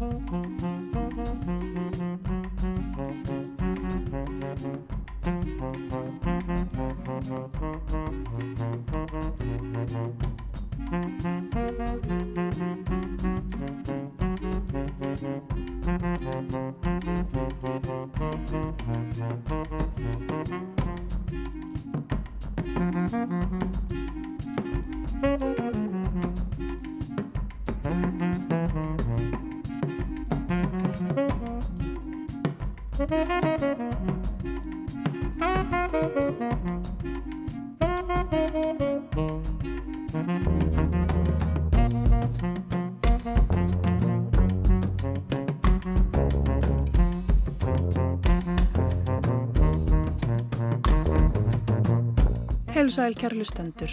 Mm-hmm. Heilsæl kærlustendur.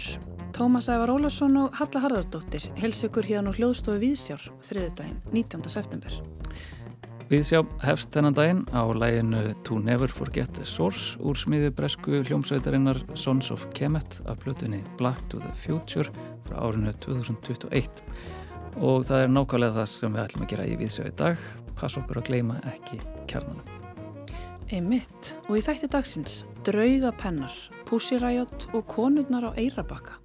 Tómas Ævar Ólarsson og Halla Harðardóttir helsökur hérna og hljóðstofi Víðsjár þriðudaginn 19. september. Víðsjá hefst þennan daginn á læginu To Never Forget the Source úr smiðu bresku hljómsveitarinnar Sons of Kemet af blötunni Black to the Future frá árinu 2021 og það er nákvæmlega það sem við ætlum að gera í Víðsjá í dag. Pass okkur að gleima ekki kjarnanum. Einmitt. Og í þætti dagsins draugapennar, púsiræjot og konurnar á Eirabakka.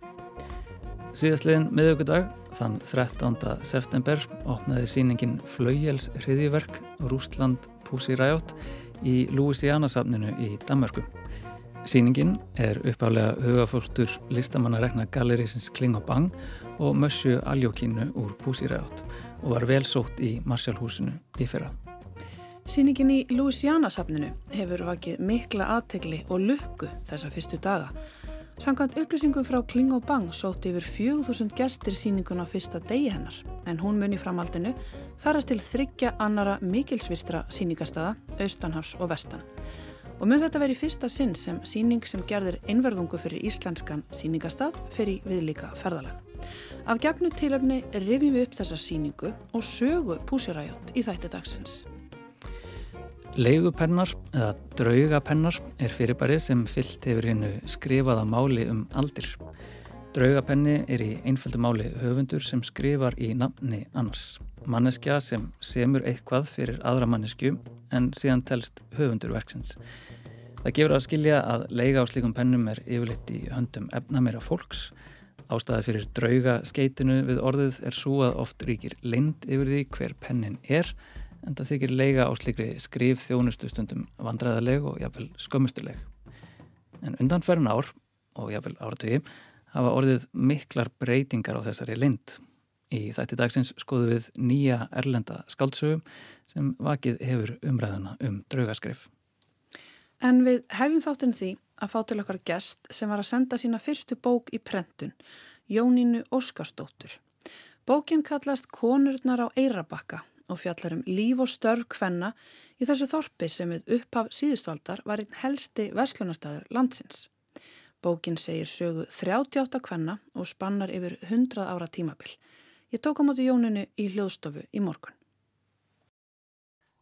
Síðastliðin miðugudag, þann 13. september, opnaði síningin Flaugjels hriðiverk Rústland púsiræjot í Louisiana-safninu í Danmarku. Síningin er uppálega hugafólstur listamannarekna gallerísins Kling og Mössju Aljókínu úr púsiræjot og var vel sótt í Marsjálfhúsinu í fyrra. Sýningin í Louisiana-safninu hefur vakið mikla aðtegli og lukku þessa fyrstu daga. Samkvæmt upplýsingum frá Kling og Bang sótt yfir 4000 gestir sýningun á fyrsta degi hennar en hún mun í framhaldinu farast til þryggja annara mikilsvirtra sýningastada, austanhafs og vestan. Og mun þetta veri fyrsta sinn sem sýning sem gerðir einverðungu fyrir íslenskan sýningastad fyrir viðlíka ferðalag. Af gefnu tilöfni rifjum við upp þessa sýningu og sögu púsiræjot í þætti dagsins. Leigupennar eða draugapennar er fyrirbæri sem fyllt hefur hennu skrifaða máli um aldir. Draugapenni er í einföldu máli höfundur sem skrifar í nafni annars. Manneskja sem semur eitthvað fyrir aðra mannesku en síðan telst höfundur verksins. Það gefur að skilja að leiga á slíkum pennum er yfirleitt í höndum efnamera fólks. Ástæði fyrir drauga skeitinu við orðið er svo að oft ríkir lind yfir því hver pennin er en það þykir leiga á slikri skrif þjónustu stundum vandræðaleg og jáfnvel skömmustuleg. En undanferðin ár og jáfnvel áratögi hafa orðið miklar breytingar á þessari lind. Í þætti dagsins skoðu við nýja erlenda skáldsögum sem vakið hefur umræðana um draugaskrif. En við hefum þáttinn því að fá til okkar gest sem var að senda sína fyrstu bók í prentun, Jónínu Óskarsdóttur. Bókin kallast Konurnar á Eirabakka og fjallar um líf og störf kvenna í þessu þorpi sem við upphaf síðustaldar var einn helsti verslunastæður landsins. Bókin segir sögu 38 kvenna og spannar yfir 100 ára tímabil. Ég tók á móti Jóninu í hljóðstofu í morgun.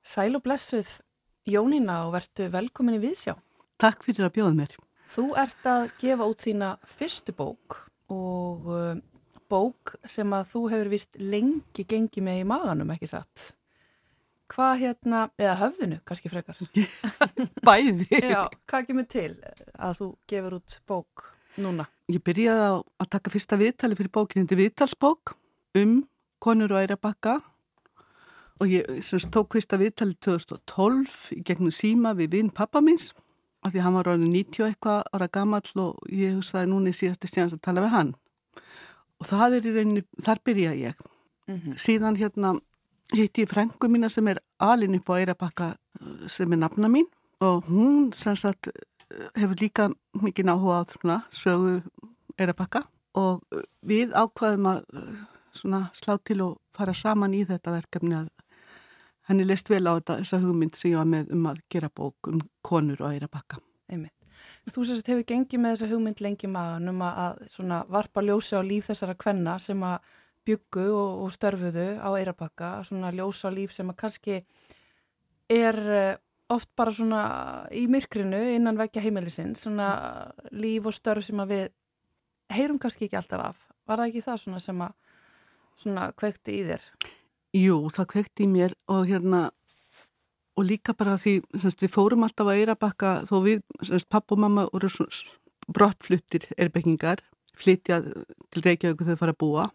Sæl og blessuð Jónina og verðtu velkomin í Viðsjá. Takk fyrir að bjóða mér. Þú ert að gefa út þína fyrstu bók og bók sem að þú hefur vist lengi gengið með í maganum, ekki satt? Hvað hérna, eða höfðinu kannski frekar? Bæði. Já, hvað kemur til að þú gefur út bók núna? Ég byrjaði að taka fyrsta viðtali fyrir bókinu, þetta er viðtalsbók um konur og æra bakka og ég semst, tók fyrsta viðtali 2012 í gegnum síma við vinn pappa míns af því hann var árið 90 eitthvað ára gamall og ég hugsaði núni síðast í stjánast að tala við hann og það er í rauninni, þar byrja ég. Mm -hmm. síðan hérna hitti ég frængu mína sem er alin upp á Eirabakka sem er nafna mín. Og hún sem sagt hefur líka mikið náhuga á þruna sögu Eirabakka og við ákvaðum að svona, slá til og fara saman í þetta verkefni að henni leist vel á þetta, þessa hugmynd sem ég var með um að gera bók um konur og Eirabakka Einmitt Þú sérst hefur gengið með þessa hugmynd lengi maður um að varpa ljósi á líf þessara kvenna sem að byggu og, og störfuðu á Eirabakka, svona ljósa líf sem að kannski er eh, oft bara svona í myrkrinu innan vekja heimilisinn, svona líf og störf sem að við heyrum kannski ekki alltaf af. Var það ekki það svona sem að svona kveikti í þér? Jú, það kvekti í mér og hérna og líka bara því semst, við fórum alltaf að Eirabakka þó við, semst, papp og mamma voru brottfluttir erbyggingar flytja til Reykjavík þau fara að búa.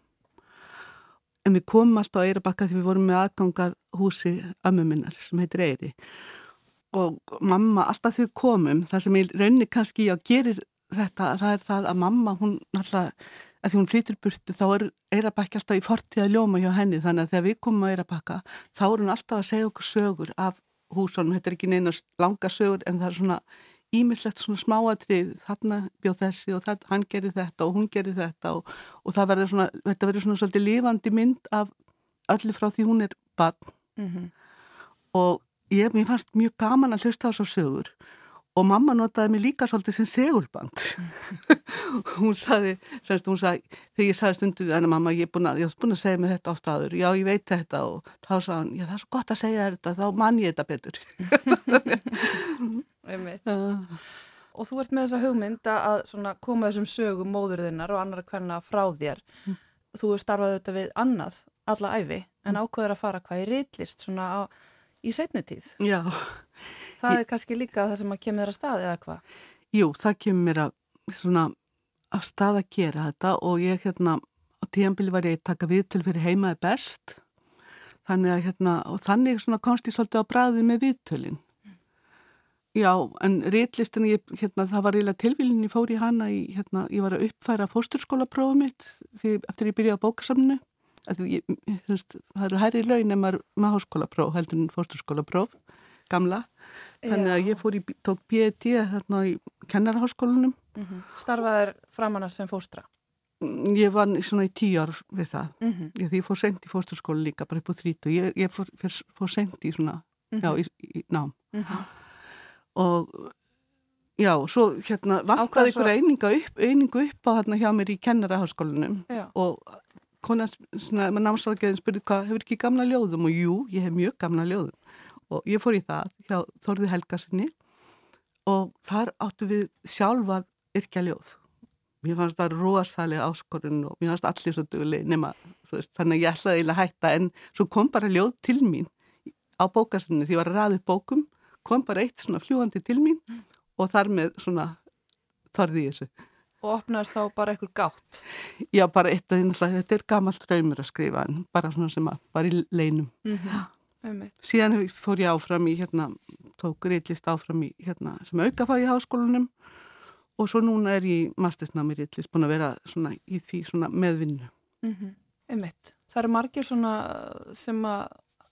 En við komum alltaf á Eirabakka því við vorum með aðgangað húsi ömmuminnar sem heitir Eiri og mamma, alltaf við komum þar sem ég raunni kannski að gerir þetta, það er það að mamma hún alltaf, að því hún flytur burtu þá er Eirabakki alltaf í fortíða ljóma hjá henni. Þannig að þegar við komum á Eirabakka þá er hún alltaf að segja okkur sögur af húsunum, þetta er ekki neina langa sögur en það er svona ímislegt svona smáatrið, þarna bjóð þessi og það, hann gerir þetta og hún gerir þetta og, og það verður svona, þetta verður svona svolítið lifandi mynd af öllu frá því hún er barn. Mm -hmm. og ég, mér fannst mjög gaman að hlusta á þessu sögur og mamma notaði mig líka svolítið sem segulband hún saði, semst hún saði þegar ég saði stundu, en mamma ég er búin að ég er búin að segja mig þetta ofta aður, já ég veit þetta og þá saði hann, já það er svo gott að segja þetta þá mann ég þetta betur uh. og þú ert með þessa hugmynd að koma þessum sögum móðurðinnar og annar hvernig frá þér mm. þú er starfað auðvitað við annað alla æfi, en mm. ákveður að fara hvað í reitlist svona á, í setni tíð Já Það ég... er kannski líka það sem að kemur að stað eða hvað? Jú, það kemur að svona að stað að gera þetta og ég hérna á tíanbili var ég að taka viðtöl fyrir heimaði best þannig að hérna og þannig svona komst ég svolítið á bræði með viðtölinn Já, en réttlistin, hérna, það var eiginlega tilvílinn, ég fór í hana, í, hérna, ég var að uppfæra fórsturskólaprófum mitt því, eftir ég byrjaði á bókasamnu. Ég, þess, það eru hærri laun en maður með háskólapróf, heldur en fórsturskólapróf, gamla. Þannig að ég fór í, tók B.E.D. hérna í kennarháskólanum. Mm -hmm. Starfaður framanna sem fórstra? Ég var svona í tíu ár við það. Mm -hmm. ég, ég fór sent í fórsturskóla líka, bara upp á þrítu. Ég, ég fór, fór sent í svona, mm -hmm. já, í, í nám. Mhm og já, svo hérna vantaði ykkur eininga upp, einingu upp á hérna hjá mér í kennaraháskólanum og konar, svona, maður námsvalgeðin spurði hvað, hefur ekki gamla ljóðum? Og jú, ég hef mjög gamla ljóðum. Og ég fór í það hjá Þorði Helgarsinni og þar áttu við sjálfa yrkja ljóð. Mér fannst það rosalega áskorun og mér fannst allir svo dugli nema veist, þannig að ég ætlaði eiginlega að hætta. En svo kom bara ljóð til mín á bókarsinni því ég var að upp bókum kom bara eitt svona fljúandi til mín mm. og þar með svona þarði ég þessu. Og opnaðist þá bara einhver gátt? Já, bara eitt af því að þetta er gamalt raumur að skrifa en bara svona sem að, bara í leinum. Mm -hmm. Síðan fór ég áfram í hérna, tók reitlist áfram í hérna sem aukafag í háskólanum og svo núna er ég mastersnámi reitlist búin að vera svona í því svona meðvinnu. Mm -hmm. Það eru margir svona sem að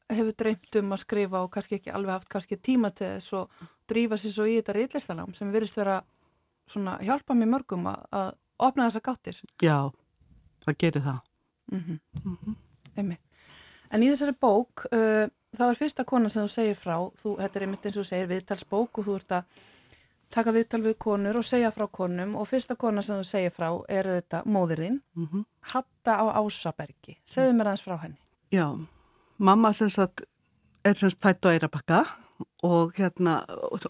hefur dreymt um að skrifa og kannski ekki alveg haft kannski tíma til þess og drífa sér svo í þetta reyllistanám sem virðist vera svona hjálpa mér mörgum að, að opna þessa gáttir. Já, það gerir það. Mm -hmm. Mm -hmm. En í þessari bók, uh, þá er fyrsta konan sem þú segir frá, þú, þetta er einmitt eins og segir viðtalsbók og þú ert að taka viðtal við konur og segja frá konum og fyrsta konan sem þú segir frá er þetta móðirinn, mm -hmm. Hatta á Ásabergi. Segðu mér aðeins frá henni. Já, mamma sem sagt er sem sagt fætt á Eirabakka og hérna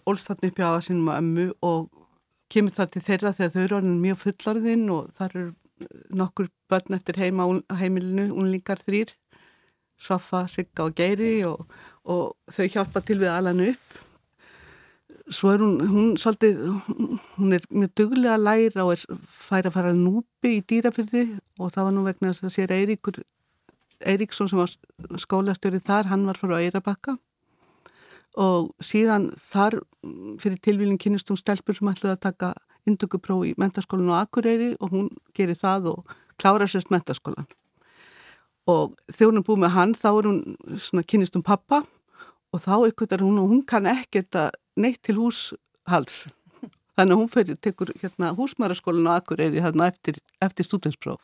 ólst þarna upp á sínum og ömmu og kemur þar til þeirra þegar þau eru orðin mjög fullarðinn og þar eru nokkur börn eftir heima heimilinu, unlingar þrýr Soffa, Sigga og Geiri og, og þau hjálpa til við alanu upp. Svo er hún, hún svolítið, hún er mjög duglega að læra og er færi að fara núpi í dýrafyrði og það var nú vegna þess að sér Eiríkur Eiríksson sem var skólastjórið þar, hann var frá Eirabakka og síðan þar fyrir tilvílinn kynist hún stelpur sem ætlaði að taka indökupróf í mentaskólan á Akureyri og hún gerir það og klára sérst mentaskólan og þegar hún er búið með hann þá er hún svona kynist um pappa og þá ykkur er hún og hún kann ekkert að neitt til húshalds. Þannig að hún fyrir tekur hérna, húsmæraskólan á Akureyri hérna, eftir, eftir stúdinspróf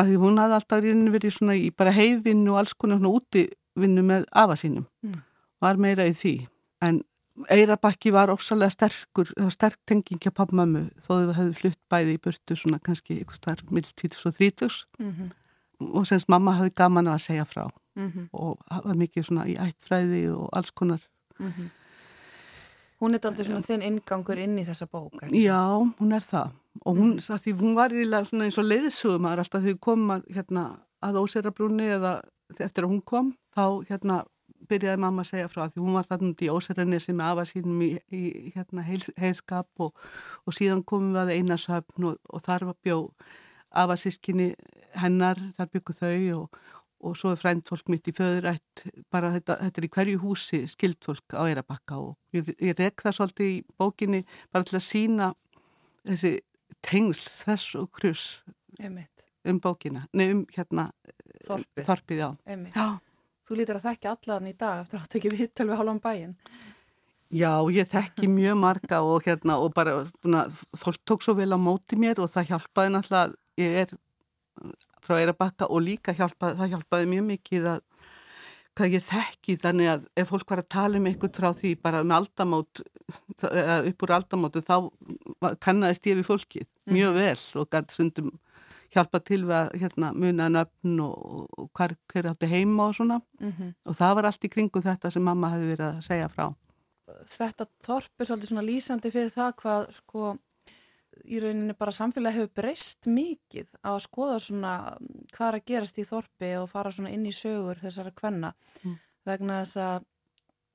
að því hún hafði alltaf verið svona í bara heiðvinnu og alls konar svona útivinnu með afa sínum. Mm. Var meira í því en Eirabakki var ofsalega sterkur sterk tengingja pappmömmu þó þau hefðu flutt bæði í burtu svona kannski ykkur starf mild 2030 mm -hmm. og semst mamma hafði gaman að segja frá mm -hmm. og var mikið svona í ættfræði og alls konar -hmm. Hún er aldrei svona þinn ingangur inn í þessa bók ekki? Já, hún er það og hún, mm. hún var eins og leiðsugum alltaf þegar koma hérna, að óserabrúni eða eftir að hún kom þá hérna byrjaði mamma að segja frá því hún var þarna í óserinni sem afa sínum í, í hérna, heiskap og, og síðan komum við að einasöfn og, og þar var bjó afa sískinni hennar, þar byggu þau og, og svo er frændfólk mitt í föðurætt, bara þetta, þetta er í hverju húsi skildfólk á Eirabakka og ég, ég rek það svolítið í bókinni bara til að sína þessi tengsl þess og krus um bókina, nefnum hérna Þorpið, Þorpið já. já. Þú lítur að þekka allan í dag eftir að það tekja viðtöl við hálfum bæin. Já, ég þekki mjög marga og hérna og bara, búna, fólk tók svo vel á móti mér og það hjálpaði náttúrulega, ég er frá Eirabakka og líka hjálpaði, það hjálpaði mjög mikið að hvað ég þekki þannig að ef fólk var að tala um eitthvað frá því bara með aldamót upp úr aldamótu þá kannast ég við fólkið mjög mm. vel og gæti sundum hjálpa til við að hérna, muna nöfn og, og hver, hver átti heima og svona mm -hmm. og það var allt í kringu þetta sem mamma hefði verið að segja frá Þetta þorp er svolítið svona lýsandi fyrir það hvað sko í rauninni bara samfélagi hefur breyst mikið að skoða svona hvað er að gerast í þorpi og fara svona inn í sögur þessara kvenna mm. vegna þess að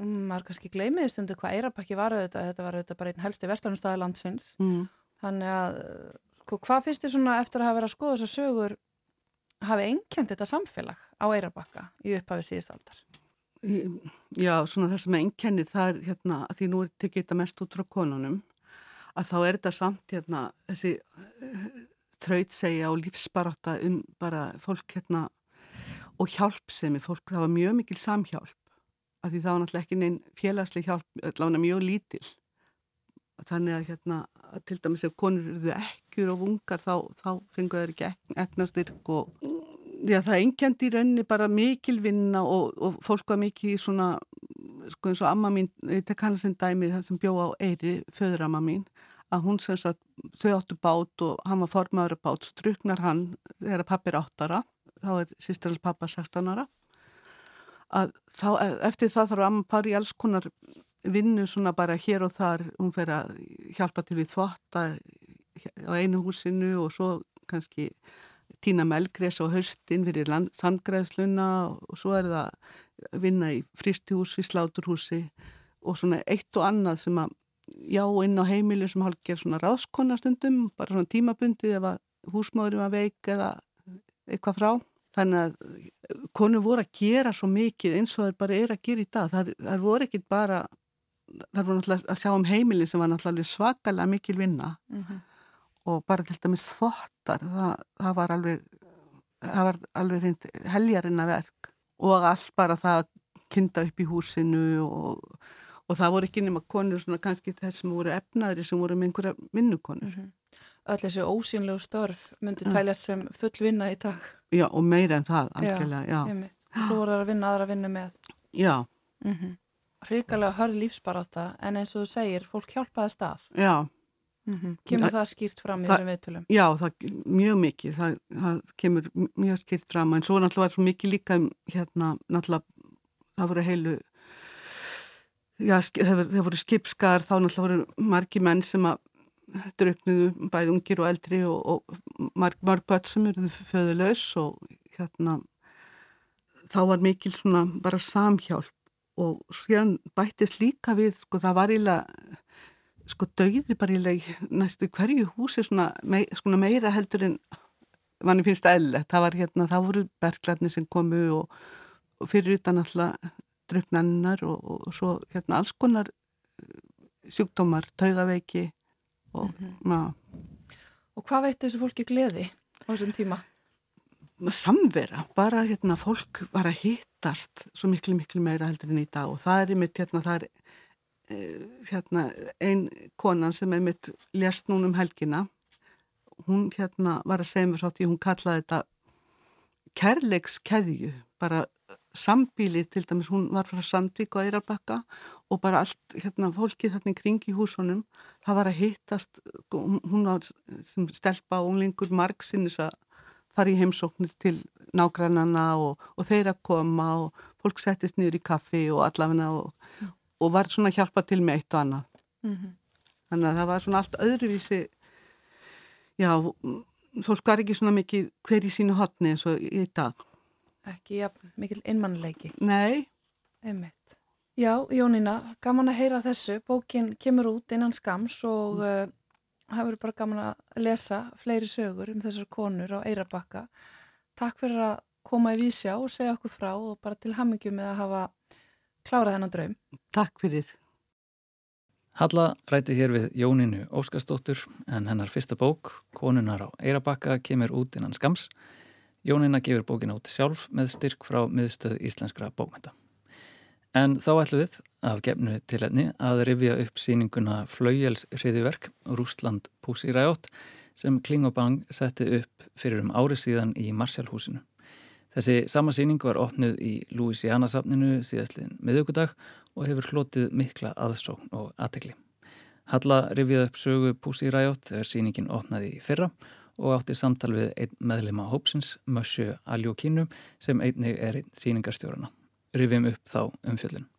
um, maður kannski gleymiði stundu hvað Eirabakki var auðvitað, þetta var auðvitað bara einn helsti vestlunumstæði landsins mm. þannig að hvað finnst þið svona eftir að hafa verið að skoða þessar sögur hafi engjant þetta samfélag á Eirabakka í upphafið síðustaldar? Já, svona það sem engjannir það er hérna að því nú er þetta mest út frá konunum að þá er þetta samt hérna þessi uh, þrautsegja og lífsbaráta um bara fólk hérna og hjálpsemi fólk, það var mjög mikil samhjálp af því það var náttúrulega ekki neinn félagsleg hjálp, allavega mjög lítil þannig að hérna til dæmis ef konur eruðu ekkur og vungar þá, þá fengur það ekki eknastyrk og já, það engjandi í rauninni bara mikil vinna og, og fólk var mikil í svona sko eins og amma mín, tek hann sem dæmi sem bjó á Eiri, föðuramma mín að hún sem sagt, þau áttu bát og hann var formadur af bát, svo druknar hann þegar pappi er áttara þá er sýstirans pappa 16 ára að þá, eftir það þarf amma pari alls konar vinnu svona bara hér og þar hún fer að hjálpa til við þvotta á einu húsinu og svo kannski týna melgres á höstin fyrir sandgræðsluna og svo er það vinna í fristihúsi, sláturhúsi og svona eitt og annað sem að já inn á heimilu sem hálf ger svona ráðskonnastundum, bara svona tímabundið ef að húsmáðurum að veik eða eitthvað frá. Þannig að konu voru að gera svo mikið eins og það bara er að gera í dag. Það, það voru ekki bara, það voru náttúrulega að sjá um heimilin sem var náttúrulega svakalega mikil vinna mm -hmm. og bara til dæmis þvottar, það, það var alveg, það var alveg heljarinn að verk og allt bara það að kinda upp í húsinu og og það voru ekki nema konur svona kannski þess sem voru efnaðri sem voru með einhverja vinnukonur. Mm -hmm. Öll þessi ósýnlegu störf myndi ja. tæljast sem full vinna í dag. Já og meira en það algjörlega, já. já. Svo voru það að vinna aðra að vinna með. Já. Mm -hmm. Ríkalega hörð lífsbaráta en eins og þú segir, fólk hjálpaði stað. Já. Mm -hmm. Kemur það, það skýrt fram í þessum viðtölum? Já, það, mjög mikið, það, það kemur mjög skýrt fram en svo náttúrulega var svo mikið líka hérna, náttúrulega það voru heilu já, það voru skipskar, þá náttúrulega voru margi menn sem að draugnuðu bæði ungir og eldri og, og marg, marg börn sem eruðu föðulegs og hérna þá var mikil svona bara samhjálp og síðan bættist líka við, sko það var ílega sko dauði bara ílega næstu hverju húsi svona, mei, svona meira heldur en manni finnst elle, það var hérna, þá voru berglarnir sem komu og, og fyrir utan alltaf druknannar og, og svo hérna alls konar eh, sjúkdómar, taugaveiki og mm -hmm. na. Og hvað veit þessu fólki gleði á þessum tíma? Samvera, bara hérna fólk var að hittast svo miklu miklu meira heldur en í dag. Og það er einmitt hérna, það er eh, hérna ein konan sem einmitt lérst núnum helgina. Hún hérna var að segja mér frá því hún kallaði þetta kærleikskeðju. Bara sambíli til dæmis, hún var frá Sandvík og Eirarbakka og bara allt hérna fólkið hérna kring í húsunum það var að hittast hún var sem stelpa og unglingur margsinnis að fara í heimsóknir til nágrannana og, og þeir að koma og fólk settist niður í kaffi og allafina og, mm. og var svona að hjálpa til með eitt og annað mm -hmm. þannig að það var svona allt öðruvísi já, fólk var ekki svona mikið hver í sínu hotni eins og í dag ekki ja, mikil innmannleiki. Nei. Einmitt. Já, Jónína, gaman að heyra þessu. Bókin kemur út innan skams og mm. uh, það verður bara gaman að lesa fleiri sögur um þessar konur á Eirabakka. Takk fyrir að koma í vísjá og segja okkur frá og bara til hammingjum með að hafa klárað þennan draum. Takk fyrir. Halla ræti hér við Jóninu Óskarsdóttur en hennar fyrsta bók, Konunar á Eirabakka, kemur út innan skams. Jónina gefur bókin át sjálf með styrk frá miðstöð íslenskra bókmynda. En þá ætlum við, af gefnu til henni, að rifja upp síninguna Flaugjels hriðiverk, Rústland Púsi Ræjótt, sem Klingobang setti upp fyrir um ári síðan í Marsjálfhúsinu. Þessi samansýning var opnuð í Louisiana-safninu síðastliðin miðugudag og hefur hlotið mikla aðsókn og aðtegli. Halla rifið upp sögu Pussy Riot þegar síningin opnaði í fyrra og átti samtal við einn meðleima hópsins, Mössjö Aljó Kínu, sem einnig er einn síningarstjórana. Rifjum upp þá um fjöllun.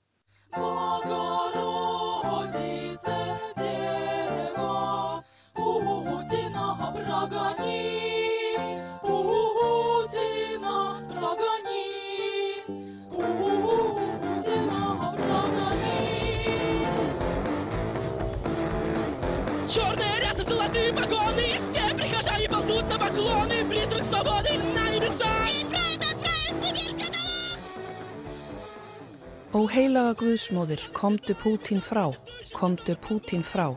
Ó heilaga Guðsmóðir, komdu Pútín frá, komdu Pútín frá.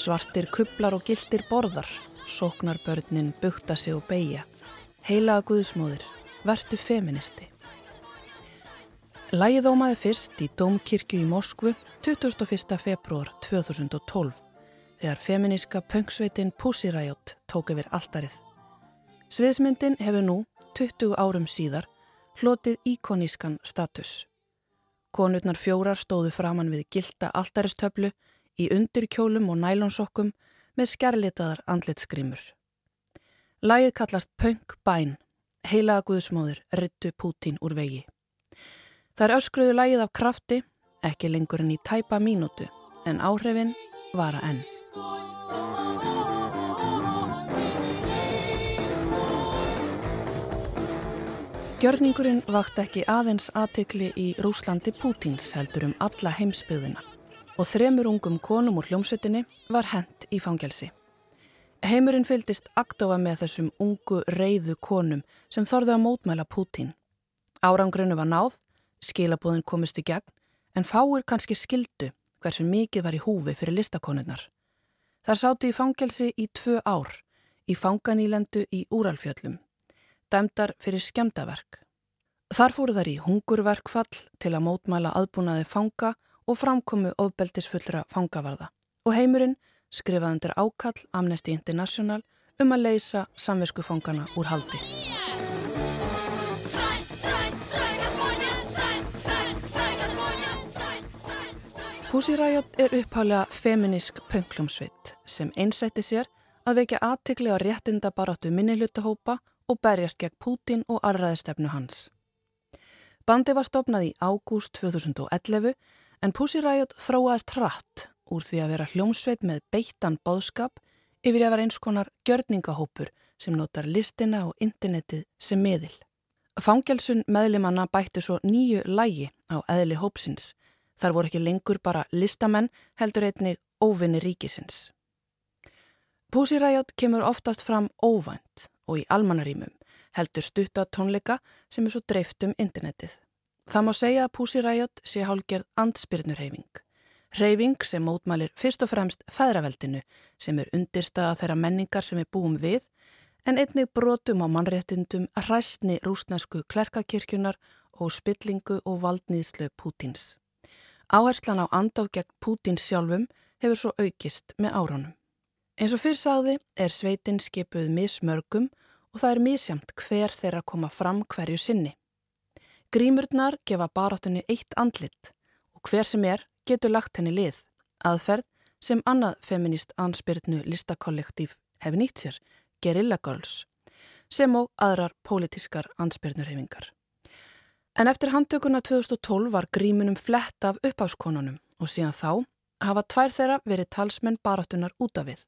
Svartir kublar og gildir borðar, sóknar börnin, bukta sig og beigja. Heilaga Guðsmóðir, vertu feministi. Lægið ómaði fyrst í Dómkirkju í Moskvu 21. februar 2012 þegar feminíska pöngsveitin Pussy Riot tók yfir alltarið. Sviðsmyndin hefur nú, 20 árum síðar, hlotið íkonískan status. Konurnar fjórar stóðu framann við gilda alltaristöflu í undirkjólum og nælonsokkum með skærlitaðar andlitskrimur. Lægið kallast Pöng Bæn, heilaga guðsmóður, ryttu Pútín úr vegi. Það er öskruðu lægið af krafti, ekki lengur en í tæpa mínútu, en áhrifin vara enn. Gjörningurinn vakt ekki aðeins aðtekli í Rúslandi Pútins heldur um alla heimsbyðina og þremur ungum konum úr hljómsveitinni var hent í fangelsi. Heimurinn fylgist aktofa með þessum ungu reyðu konum sem þorði að mótmæla Pútin. Árangrunnu var náð, skilabóðin komist í gegn en fáir kannski skildu hversu mikið var í húfi fyrir listakonunnar. Þar sátu í fangelsi í tvö ár, í fanganílendu í Úralfjöllum dæmdar fyrir skemdaverk. Þar fóru þar í hungurverkfall til að mótmæla aðbúnaði fanga og framkomu ofbeldisfullra fangavarða og heimurinn skrifaði undir ákall Amnesty International um að leysa samviskufangana úr haldi. Pussy Riot er upphálega feminísk pönglumsvitt sem einsætti sér að vekja aðtikli á réttinda baráttu minnihlutahópa og berjast gegn Pútin og allraðistefnu hans. Bandi var stopnað í ágúst 2011 en Pussy Riot þróaðist hratt úr því að vera hljómsveit með beittan báðskap yfir að vera eins konar gjörningahópur sem notar listina og internetið sem miðil. Fangelsun meðlimanna bættu svo nýju lægi á eðli hópsins. Þar voru ekki lengur bara listamenn heldur einnig óvinni ríkisins. Pussy Riot kemur oftast fram óvænt og í almanarímum, heldur stutta tónleika sem er svo dreift um internetið. Það má segja að Pussy Riot sé hálgerð andspyrnurheyfing. Hreyfing sem mótmælir fyrst og fremst fæðraveldinu sem er undirstaða þeirra menningar sem við búum við en einnig brotum á mannréttindum að hræstni rúsnesku klerkakirkjunar og spillingu og valdnýðslu Pútins. Áherslan á andáf gegn Pútins sjálfum hefur svo aukist með árunum. Eins og fyrr sáði er sveitin skipuð mismörgum og það er misjamt hver þeirra koma fram hverju sinni. Grímurnar gefa baráttunni eitt andlit og hver sem er getur lagt henni lið, aðferð sem annað feminist anspyrnu listakollektív hefur nýtt sér, Guerilla Girls, sem og aðrar pólitískar anspyrnurhefingar. En eftir handtökuna 2012 var grímunum flett af uppáskonunum og síðan þá hafa tvær þeirra verið talsmenn baráttunar út af við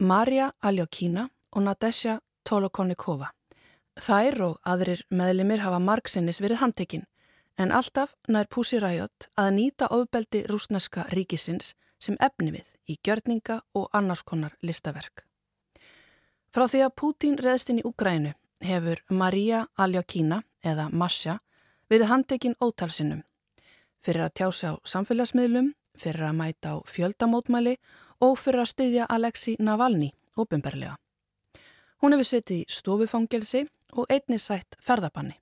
Marja Aljokína og Nadesja Tolokonikova. Þær og aðrir meðlimir hafa margsinnis verið handtekinn en alltaf nær Pussy Riot að nýta ofbeldi rúsneska ríkisins sem efni við í gjörninga og annars konar listaverk. Frá því að Pútín reðst inn í Úgrænu hefur Maria Aljakína eða Masja verið handekinn ótalsinnum fyrir að tjása á samfélagsmiðlum, fyrir að mæta á fjöldamótmæli og fyrir að styðja Alexi Navalny ofinberlega. Hún hefur sittið í stofufangelsi og einni sætt ferðabanni.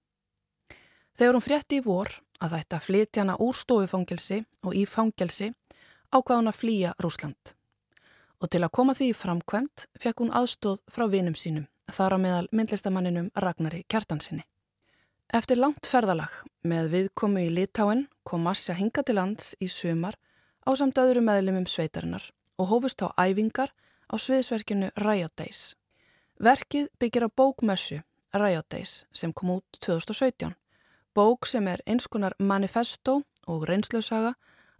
Þegar hún frétti í vor að þetta flytja hana úr stofufangelsi og í fangelsi ákvað hún að flýja Rúsland. Og til að koma því framkvæmt fekk hún aðstóð frá vinum sínum, þar á meðal myndlistamanninum Ragnari Kjartansinni. Eftir langt ferðalag með viðkomu í Litáen kom Marsja hinga til lands í sumar á samt öðru meðlumum sveitarinnar og hófust á æfingar á sviðsverkinu Riot Days. Verkið byggir á bókmessu Riot Days sem kom út 2017. Bók sem er einskonar manifesto og reynslausaga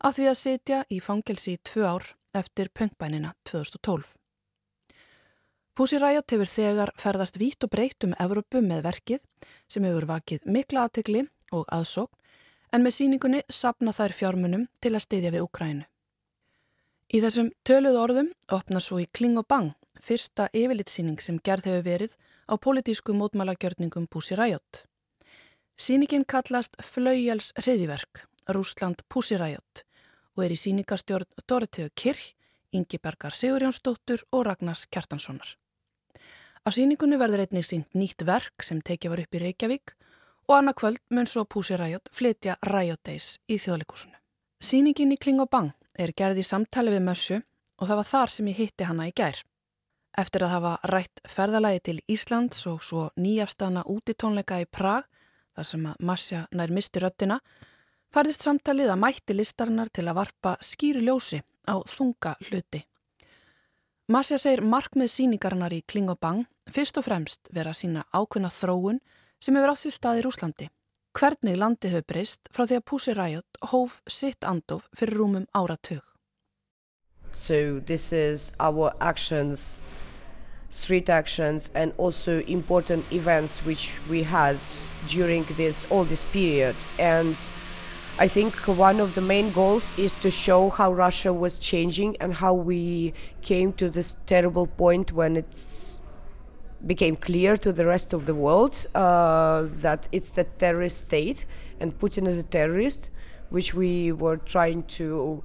að því að sitja í fangelsi í tvö ár eftir pöngbænina 2012. Pussy Riot hefur þegar ferðast vítt og breytt um Evrópu með verkið sem hefur vakið mikla aðtegli og aðsókn en með síningunni sapna þær fjármunum til að styðja við Ukrænu. Í þessum töluð orðum opna svo í Kling og Bang fyrsta yfirlitsýning sem gerð hefur verið á politísku mótmálagjörningum Pussy Riot. Sýningin kallast Flaugjals hriðiverk, Rúsland Pussy Riot og er í síningarstjórn Dorotheu Kirch, Ingi Bergar Sigurjónsdóttur og Ragnars Kjartanssonar. Á síningunni verður einnig sínt nýtt verk sem tekið var upp í Reykjavík og annað kvöld mun svo Pussy Riot flytja Riot Days í þjóðleikusinu. Sýningin í Kling og Bang er gerð í samtali við Mössu og það var þar sem ég hitti hana í gær. Eftir að hafa rætt ferðalagi til Íslands og svo nýjafstana útitónleika í Prag, þar sem að Masja nær misti röttina, færðist samtalið að mætti listarinnar til að varpa skýri ljósi á þunga hluti. Masja segir markmið síningarinnar í Kling og Bang fyrst og fremst vera sína ákveðna þróun sem hefur átt sér stað í Rúslandi. Hvernig landi hefur breyst frá því að Pussy Riot hóf sitt andof fyrir rúmum áratug. So this is our actions, street actions and also important events which we had during this all this period and I think one of the main goals is to show how Russia was changing and how we came to this terrible point when it became clear to the rest of the world uh, that it's a terrorist state and Putin is a terrorist, which we were trying to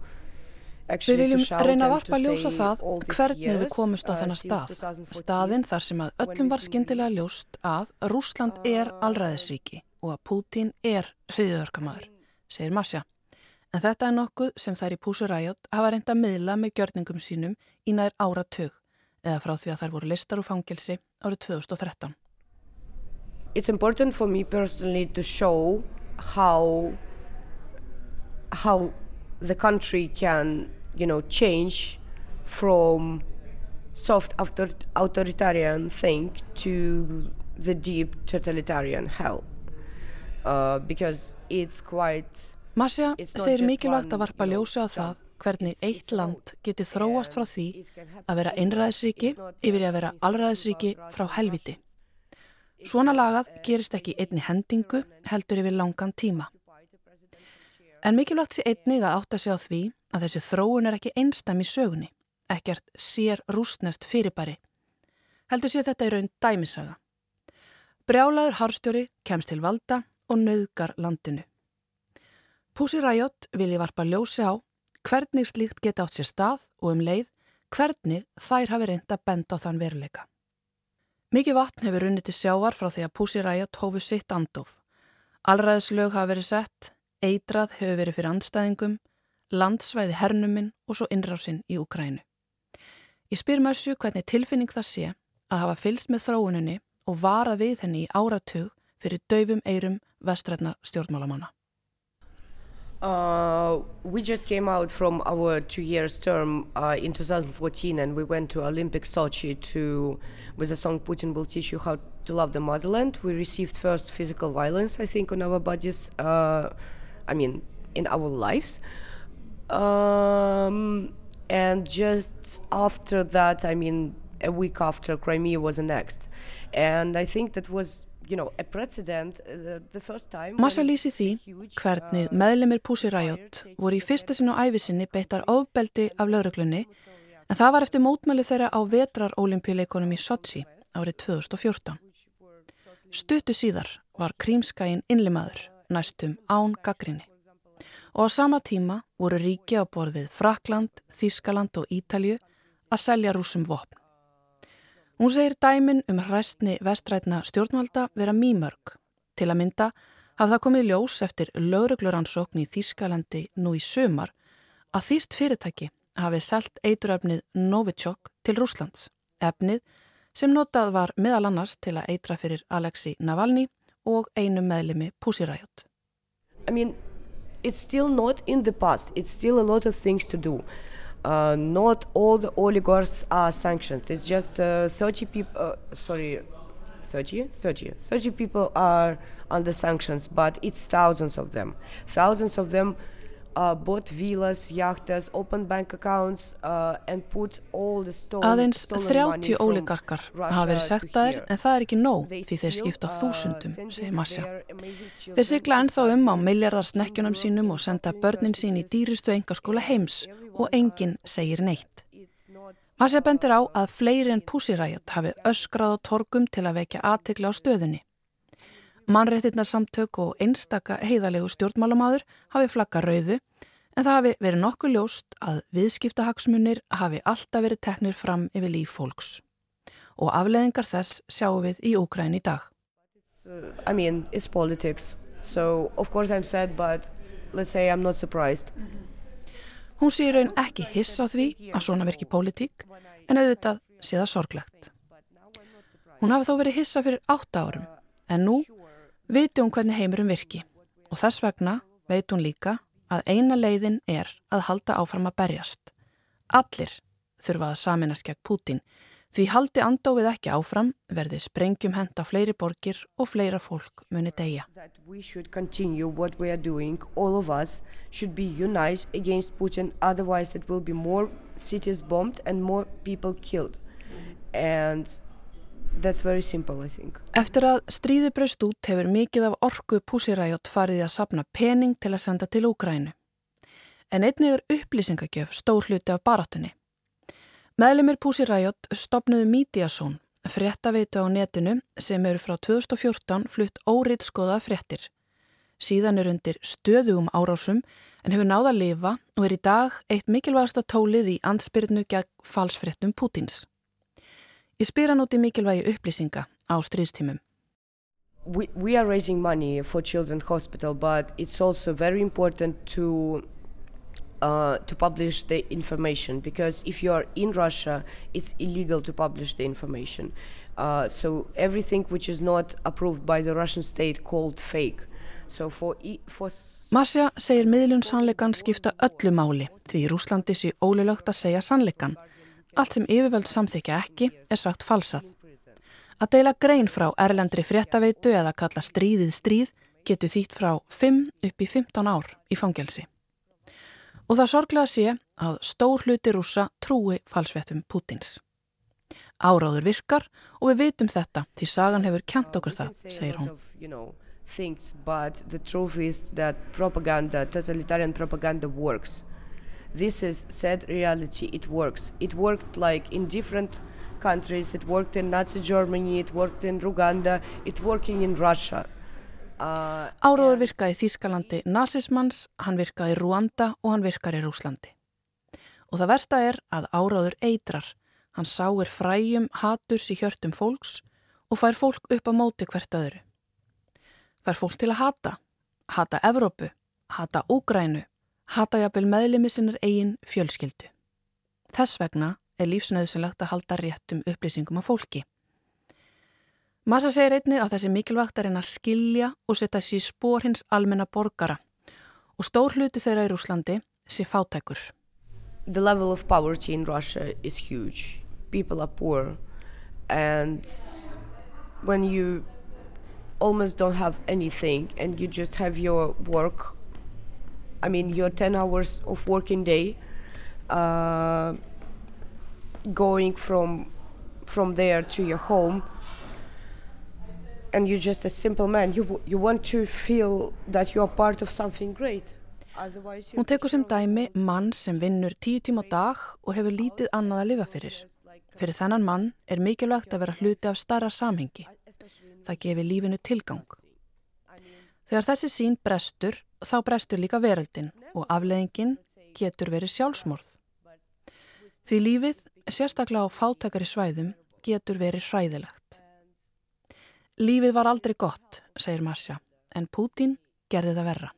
Við viljum reyna að varpa ljósa það hvernig við komumst á uh, þennan stað. Staðinn þar sem að öllum var skindilega ljóst að Rúsland er allræðisríki og að Pútín er hriðjörgamaður segir Masja. En þetta er nokkuð sem þær í Púsuræjot hafa reynda að miðla með gjörningum sínum í nær áratug eða frá því að þær voru listar úr fangelsi árið 2013. It's important for me personally to show how how the country can, you know, change from soft authoritarian thing to the deep totalitarian hell. Uh, Masja segir mikilvægt að varpa ljósa á það hvernig eitt land geti þróast frá því að vera einræðisríki yfir að vera allræðisríki frá helviti. Svona lagað gerist ekki einni hendingu heldur yfir langan tíma. En mikilvægt sé einnig að átta sig á því að þessi þróun er ekki einstam í sögunni, ekkert sér rústnest fyrirbæri. Heldur sé þetta í raun dæmisaga. Brjálaður harstjóri kemst til valda og nauðgar landinu. Pussy Riot vilji varpa ljósi á hvernig slíkt geta átt sér stað og um leið hvernig þær hafi reynda bend á þann veruleika. Mikið vatn hefur runnið til sjávar frá því að Pussy Riot hófu sitt andof. Allræðslög hafa verið sett, eitrað hefur verið fyrir andstæðingum, landsvæði hernuminn og svo innrásinn í Ukrænu. Ég spyr mjössu hvernig tilfinning það sé að hafa fylst með þróuninni og vara við henni í áratug fyrir döfum eirum vestrætna stjórnmálamanna. Uh, we just came out from our two years term uh, in 2014 and we went to Olympic Sochi to with the song Putin will teach you how to love the motherland. We received first physical violence, I think, on our bodies. Uh, I mean, in our lives. Um, and just after that, I mean, a week after Crimea was annexed, and I think that was Massa lýsi því hvernig meðlemið Pussy Riot voru í fyrsta sinn á æfisinni beittar ofbeldi af lauruglunni en það var eftir mótmæli þeirra á vetrar olimpíuleikonum í Sochi árið 2014. Stuttu síðar var krímskæin innlimaður næstum án gaggrinni og á sama tíma voru ríki á borð við Frakland, Þískaland og Ítalju að selja rúsum vopn. Hún segir dæmin um hræstni vestrætna stjórnvalda vera mýmörg. Til að mynda hafði það komið ljós eftir laurugluransókn í Þískalandi nú í sömar að þýst fyrirtæki hafið selgt eituröfnið Novichok til Rúslands. Efnið sem notað var meðal annars til að eitra fyrir Alexei Navalny og einu meðlimi Pussy Riot. I mean, it's still not in the past. It's still a lot of things to do. Uh, not all the oligarchs are sanctioned. It's just uh, 30 people, uh, sorry, 30, 30, 30 people are under sanctions, but it's thousands of them. Thousands of them Uh, villas, jachtas, uh, Aðeins 30 óligarkar hafa verið sektaðir en það er ekki nóg því þeir skipta þúsundum, segir Masja. Þeir sigla ennþá um á miljardar snekkjunum sínum og senda börnin sín í dýrustu engaskóla heims og enginn segir neitt. Masja bendir á að fleiri en púsiræjat hafi öskrað á torgum til að vekja aðtikla á stöðunni. Mannréttinarsamtök og einstaka heiðalegu stjórnmálumadur hafi flagga rauðu en það hafi verið nokkuð ljóst að viðskiptahagsmunir hafi alltaf verið teknir fram yfir líf fólks. Og afleðingar þess sjáum við í Úkræn í dag. I mean, it's politics. So of course I'm sad but let's say I'm not surprised. Hún sé raun ekki hiss á því að svona virki pólitík en auðvitað sé það sorglegt. Hún hafi þó verið hissa fyrir átta árum en nú viti hún hvernig heimurum virki. Og þess vegna veit hún líka að eina leiðin er að halda áfram að berjast. Allir þurfa að saminast gegn Pútin því haldi andófið ekki áfram verði sprengjum henda fleiri borgir og fleira fólk muni bombed and simple. Eftir að stríði braust út hefur mikið af orgu púsiræjot farið að sapna pening til að senda til Úgrænu. En einnig er upplýsingagjöf stór hluti af baratunni. Meðlemið púsiræjot stopnuðu Mídiasón, fréttaveitu á netinu sem eru frá 2014 flutt óriðskoða fréttir. Síðan er undir stöðugum árásum en hefur náða að lifa og er í dag eitt mikilvægasta tólið í andspyrnu gegn falsfréttum Pútins. Ég spyr hann út í mikilvægi upplýsinga á stríðstímum. We, we are raising money for Children's Hospital but it's also very important to uh, to publish the information because if you are in Russia it's illegal to publish the information. Uh, so everything which is not approved by the Russian state called fake. So for, e for Masja segir miðlun sannleikan skipta öllu máli því í Rúslandi sé ólulögt að segja sannleikan Allt sem yfirvöld samþykja ekki er sagt falsað. Að deila grein frá erlendri fréttaveitu eða kalla stríðið stríð getur þýtt frá 5 upp í 15 ár í fangelsi. Og það sorglega sé að stór hluti rúsa trúi falsvettum Pútins. Áráður virkar og við vitum þetta því sagan hefur kjent okkur það, segir hún. Things, but the truth is that propaganda, totalitarian propaganda works. This is sad reality. It works. It worked like in different countries. It worked in Nazi Germany. It worked in Ruganda. It working in Russia. Uh, Áróður virkaði í Þýskalandi nazismans, hann virkaði Ruanda og hann virkar í Rúslandi. Og það versta er að áróður eitrar. Hann sáir fræjum haturs í hjörtum fólks og fær fólk upp á móti hvert öðru. Fær fólk til að hata. Hata Evrópu, hata Úgrænu, hata jafnvel meðlimi sinnar eigin fjölskyldu. Þess vegna er lífsnöðsynlegt að halda réttum upplýsingum af fólki. Massa segir einni að þessi mikilvægt er einn að skilja og setja sér spór hins almenna borgara og stór hluti þeirra í Rúslandi sé fátækur. The level of poverty in Russia is huge. People are poor and when you almost don't have anything and you just have your work I mean, your 10 hours of working day, uh, going from from there to your home, and you're just a simple man, you, you want to feel that you are part of something great. Hún tekur sem dæmi mann sem vinnur tíu tíma á dag og hefur lítið annað að lifa fyrir. Fyrir þennan mann er mikilvægt að vera hluti af starra samhengi. Það gefir lífinu tilgang. Þegar þessi sín brestur, þá brestur líka veröldin og afleðingin getur verið sjálfsmorð. Því lífið, sérstaklega á fátakari svæðum, getur verið hræðilegt. Lífið var aldrei gott, segir Masja, en Pútín gerði það verra.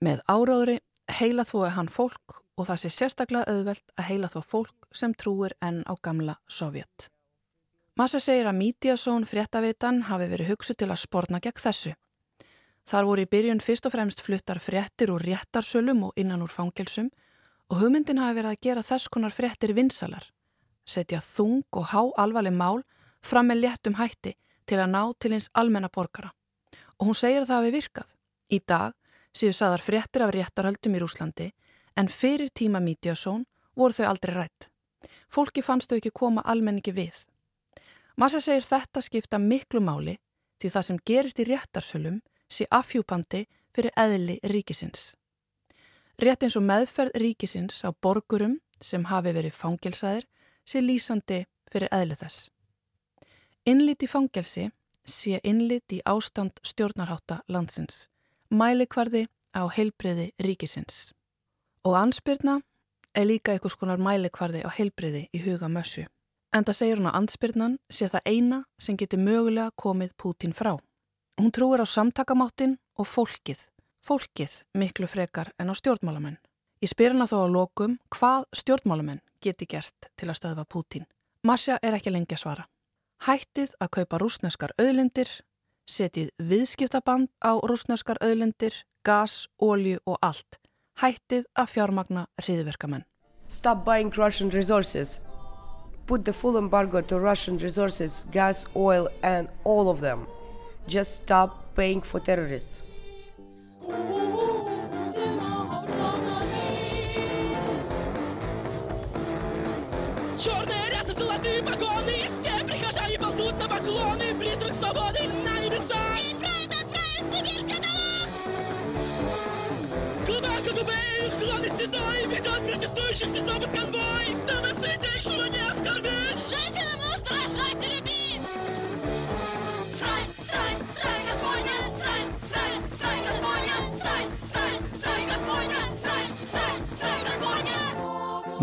Með áráðri heila þói hann fólk og það sé sérstaklega auðvelt að heila þó fólk sem trúir enn á gamla Sovjet. Massa segir að Mítiasón fréttavitan hafi verið hugsu til að sporna gegn þessu. Þar voru í byrjun fyrst og fremst fluttar fréttir úr réttarsölum og innan úr fangelsum og hugmyndin hafi verið að gera þess konar fréttir vinsalar, setja þung og há alvarleg mál fram með léttum hætti til að ná til eins almenna borgara. Og hún segir að það hafi virkað. Í dag séu saðar fréttir af réttarhöldum í Rúslandi en fyrir tíma Mítiasón voru þau aldrei rætt. Fólki fannst þau ekki koma almenningi við. Massa segir þetta skipta miklu máli því það sem gerist í réttarsölum sé afhjúpandi fyrir eðli ríkisins. Rétt eins og meðferð ríkisins á borgurum sem hafi verið fangilsaðir sé lýsandi fyrir eðli þess. Innlit í fangelsi sé innlit í ástand stjórnarháta landsins mælikvarði á heilbriði ríkisins. Og ansbyrna er líka einhvers konar mælikvarði á heilbriði í huga mössu. En það segir hún að ansbyrnan sé það eina sem getur mögulega komið Pútin frá. Hún trúir á samtakamáttin og fólkið. Fólkið miklu frekar en á stjórnmálamenn. Ég spyr hana þó á lokum hvað stjórnmálamenn geti gert til að stöðva Pútin. Masja er ekki lengi að svara. Hættið að kaupa rúsneskar auðlindir setið viðskiptaband á rúsneskar auðlendir, gas, ólju og allt. Hættið að fjármagna hriðverkamenn. Stop buying Russian resources. Put the full embargo to Russian resources, gas, oil and all of them. Just stop paying for terrorists. Черные рясы, золотые погоны Все прихожане ползут на поклоны Призрак свободы на небеса И правит отправить Сибирь каталог Глубоко губы их главный седой Ведет протестующих снова конвой Самое святейшего не оскорбить Женщина,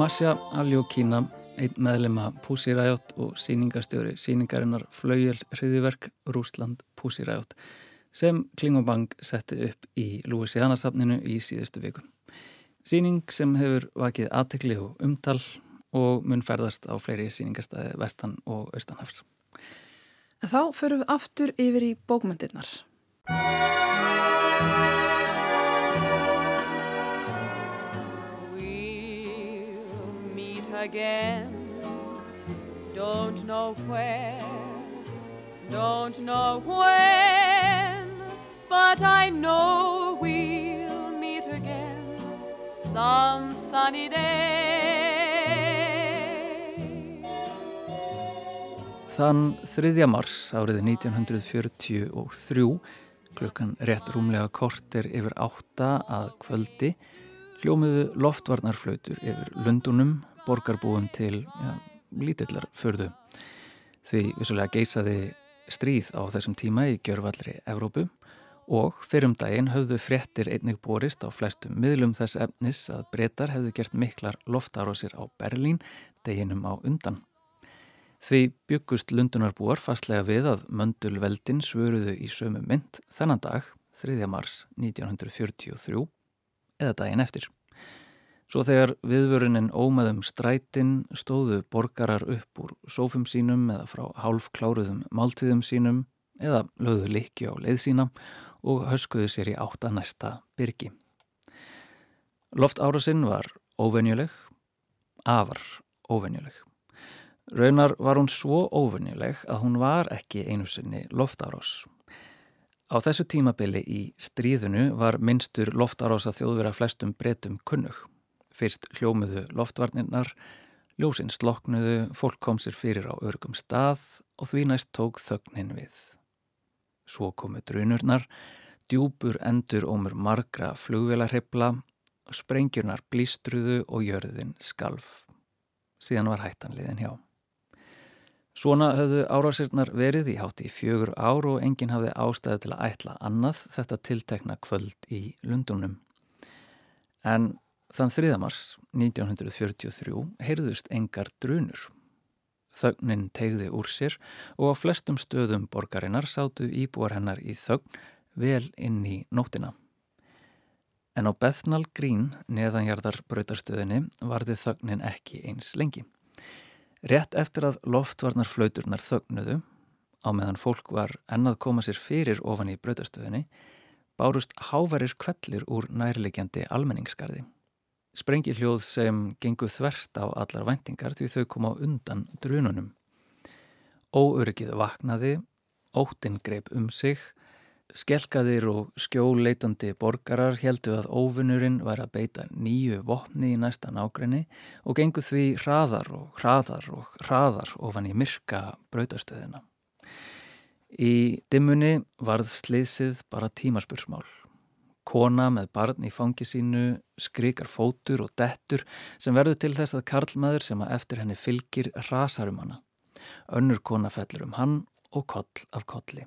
Masja Aljókína einn meðlema Pussy Riot og síningastjóri síningarinnar Flaugjels hriðiverk Rúsland Pussy Riot sem Klingobang setti upp í Louisiana-safninu í síðustu viku. Síning sem hefur vakið aðtekli og umtal og mun ferðast á fleiri síningastæði vestan og austanhafs. En þá förum við aftur yfir í bókmyndirnar. Again. Don't know where, don't know when, but I know we'll meet again some sunny day. Þann 3. mars árið 1943 klukkan rétt rúmlega korter yfir átta að kvöldi hljómiðu loftvarnarflautur yfir Lundunum borgarbúum til ja, lítillar förðu. Því vissulega geysaði stríð á þessum tíma í gjörvallri Evrópu og fyrrum daginn höfðu fréttir einnig borist á flestum miðlum þess efnis að breytar hefðu gert miklar loftarósir á Berlín deginum á undan. Því byggust Lundunarbúar fastlega við að Möndulveldin svöruðu í sömu mynd þennan dag, 3. mars 1943, eða daginn eftir. Svo þegar viðvörunin ómaðum strætin stóðu borgarar upp úr sófum sínum eða frá hálf kláruðum máltíðum sínum eða lögðu likki á leið sína og höskuðu sér í átta næsta byrgi. Loft árasinn var óvenjuleg, afar óvenjuleg. Raunar var hún svo óvenjuleg að hún var ekki einu sinni loftárás. Á þessu tímabili í stríðunu var minnstur loftárása þjóðvera flestum breytum kunnug. Fyrst hljómiðu loftvarnirnar, ljósinn sloknuðu, fólk kom sér fyrir á örgum stað og því næst tók þögnin við. Svo komu drunurnar, djúpur endur ómur margra flugvelarhepla, sprengjurnar blístruðu og jörðin skalf. Síðan var hættan liðin hjá. Svona höfðu árásirnar verið í hátt í fjögur ár og enginn hafði ástæði til að ætla annað þetta tiltekna kvöld í Lundunum. En þann 3. mars 1943 heyrðust engar drunur. Þögnin tegði úr sér og á flestum stöðum borgarinnar sátu íbúar hennar í þögn vel inn í nóttina. En á Bethnal Green neðanjarðar bröytarstöðinni varði þögnin ekki eins lengi. Rétt eftir að loftvarnar flauturnar þögnuðu, á meðan fólk var ennað koma sér fyrir ofan í brautastöðinni, bárust hávarir kvellir úr nærlegjandi almenningskarði. Sprengi hljóð sem gengu þverst á allar væntingar því þau koma undan drununum. Óöryggið vaknaði, óttinn greip um sig, Skelkaðir og skjóleitandi borgarar heldu að óvinnurinn var að beita nýju vopni í næsta nákrenni og gengu því hraðar og hraðar og hraðar ofan í myrka brautastöðina. Í dimmunni varð sliðsið bara tímaspursmál. Kona með barn í fangi sínu skrikar fótur og dettur sem verður til þess að karlmaður sem að eftir henni fylgir rasar um hana. Önnur kona fellur um hann og koll af kolli.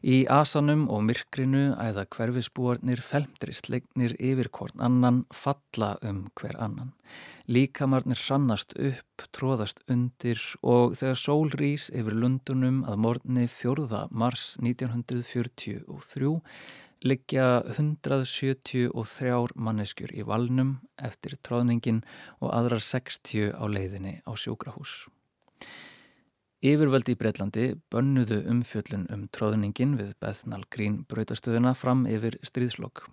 Í asanum og myrkrinu æða hverfisbúarnir felmdrist leiknir yfir hvorn annan falla um hver annan. Líkamarnir hrannast upp, tróðast undir og þegar sól rís yfir lundunum að morgunni 4. mars 1943 liggja 173 manneskjur í valnum eftir tróðningin og aðrar 60 á leiðinni á sjúkrahús. Yfirvöldi í Breitlandi bönnuðu umfjöllun um tróðningin við Bethnal Green brautastöðuna fram yfir stríðslokk.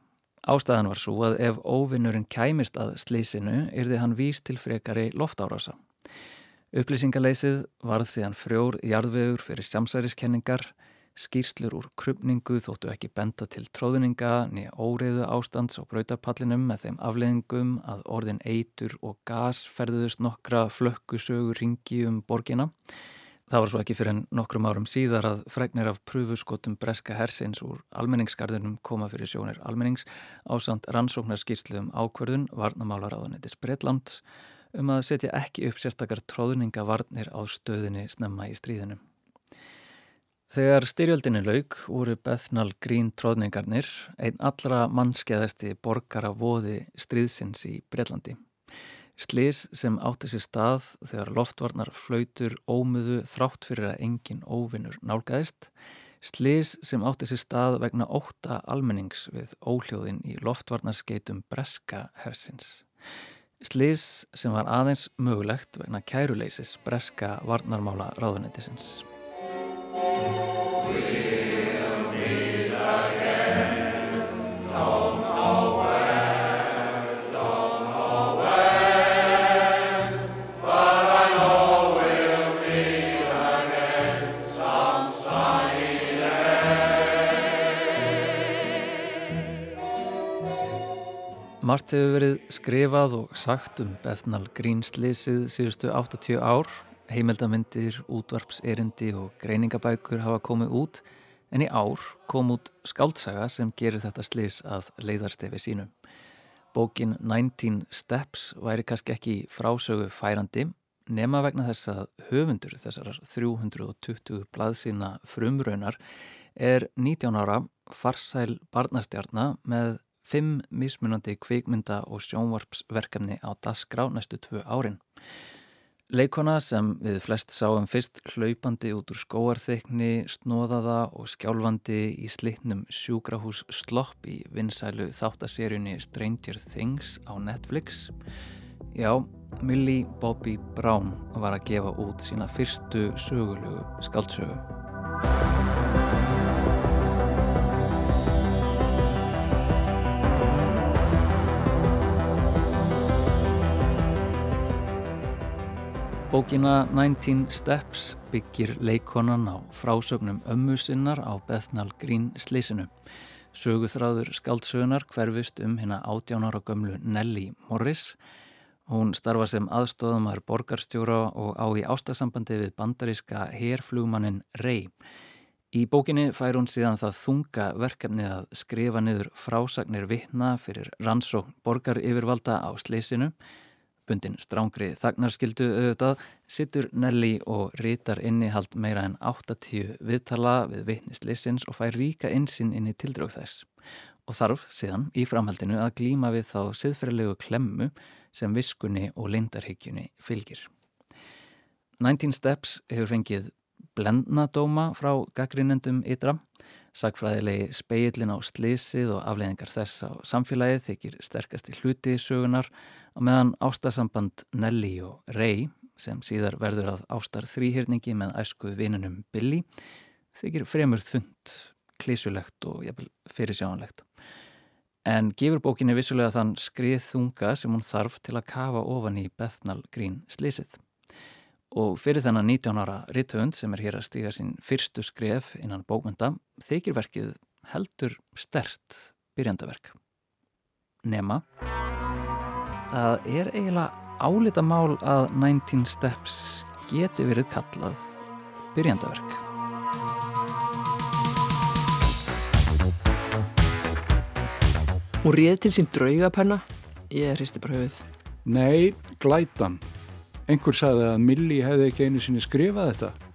Ástæðan var svo að ef óvinnurinn kæmist að slísinu yrði hann víst til frekari loftárasa. Upplýsingaleysið varð síðan frjór jarðvegur fyrir samsæriskenningar, skýrslur úr krupningu þóttu ekki benda til tróðninga nýja óreiðu ástands á brautapallinum með þeim afleðingum að orðin eitur og gas ferðuðust nokkra flökkusögur ringi um borgina. Það var svo ekki fyrir nokkrum árum síðar að fregnir af pröfuskotum breska hersins úr almenningsgarðunum koma fyrir sjónir almennings á samt rannsóknarskýrslu um ákverðun varnamálaráðanetis Breitlands um að setja ekki upp sérstakar tróðningavarnir á stöðinni snemma í stríðinu. Þegar styrjöldinni laug voru Bethnal Green tróðningarnir einn allra mannskeðasti borgara voði stríðsins í Breitlandi. Slis sem átti sér stað þegar loftvarnar flautur ómuðu þrátt fyrir að engin óvinnur nálgæðist. Slis sem átti sér stað vegna óta almennings við óhljóðin í loftvarnarskeitum breska hersins. Slis sem var aðeins mögulegt vegna kæruleysis breska varnarmála ráðunendisins. Margt hefur verið skrifað og sagt um Bethnal Greenslýsið síðustu 80 ár. Heimildamindir, útvarpserindi og greiningabækur hafa komið út en í ár kom út skáltsaga sem gerir þetta slýs að leiðarstefi sínum. Bókin 19 Steps væri kannski ekki frásögu færandi nema vegna þess að höfundur þessar 320 blaðsina frumraunar er 19 ára farsæl barnastjarnar með fimm mismunandi kvikmynda og sjónvarpsverkefni á dasgrá næstu tvö árin. Leikona sem við flest sáum fyrst hlaupandi út úr skóarþykni, snóðaða og skjálfandi í slitnum sjúkrahús slopp í vinsælu þáttaserjunni Stranger Things á Netflix. Já, Millie Bobby Brown var að gefa út sína fyrstu sögulegu skaldsögu. Bókina 19 Steps byggir leikonan á frásögnum ömmu sinnar á Bethnal Green slísinu. Söguþráður skaldsögunar hverfist um hérna 18 ára gömlu Nelly Morris. Hún starfa sem aðstofamæður borgarstjóra og á í ástasambandi við bandaríska herflugmannin Ray. Í bókinni fær hún síðan það þunga verkefni að skrifa niður frásagnir vittna fyrir rannsókn borgar yfirvalda á sleysinu. Bundin strángri þagnarskildu auðvitað sittur Nelly og rítar innihald meira en 80 viðtala við vittnisleysins og fær ríka insinn inn í tildrög þess. Og þarf síðan í framhaldinu að glíma við þá siðferðilegu klemmu sem viskunni og lindarhyggjunni fylgir. 19 Steps hefur fengið blendnadóma frá gaggrinendum ytra. Sagfræðilegi speillin á slísið og afleiðingar þess á samfélagið þykir sterkast í hluti sögunar og meðan ástasamband Nelly og Ray sem síðar verður að ástar þrýhyrningi með æsku vinunum Billy þykir fremur þund, klísulegt og fyrirsjáanlegt. En gefur bókinni vissulega þann skrið þunga sem hún þarf til að kafa ofan í Bethnal Green slísið. Og fyrir þennan 19 ára rittöfund sem er hér að stíga sín fyrstu skref innan bókmynda þykir verkið heldur stert byrjandaverk. Nema, það er eiginlega álita mál að 19 Steps geti verið kallað byrjandaverk. Hún réð til sín draugapenna, ég hristi bara höfuð. Nei, glætan. Einhver sagði að Milli hefði ekki einu sinni skrifað þetta.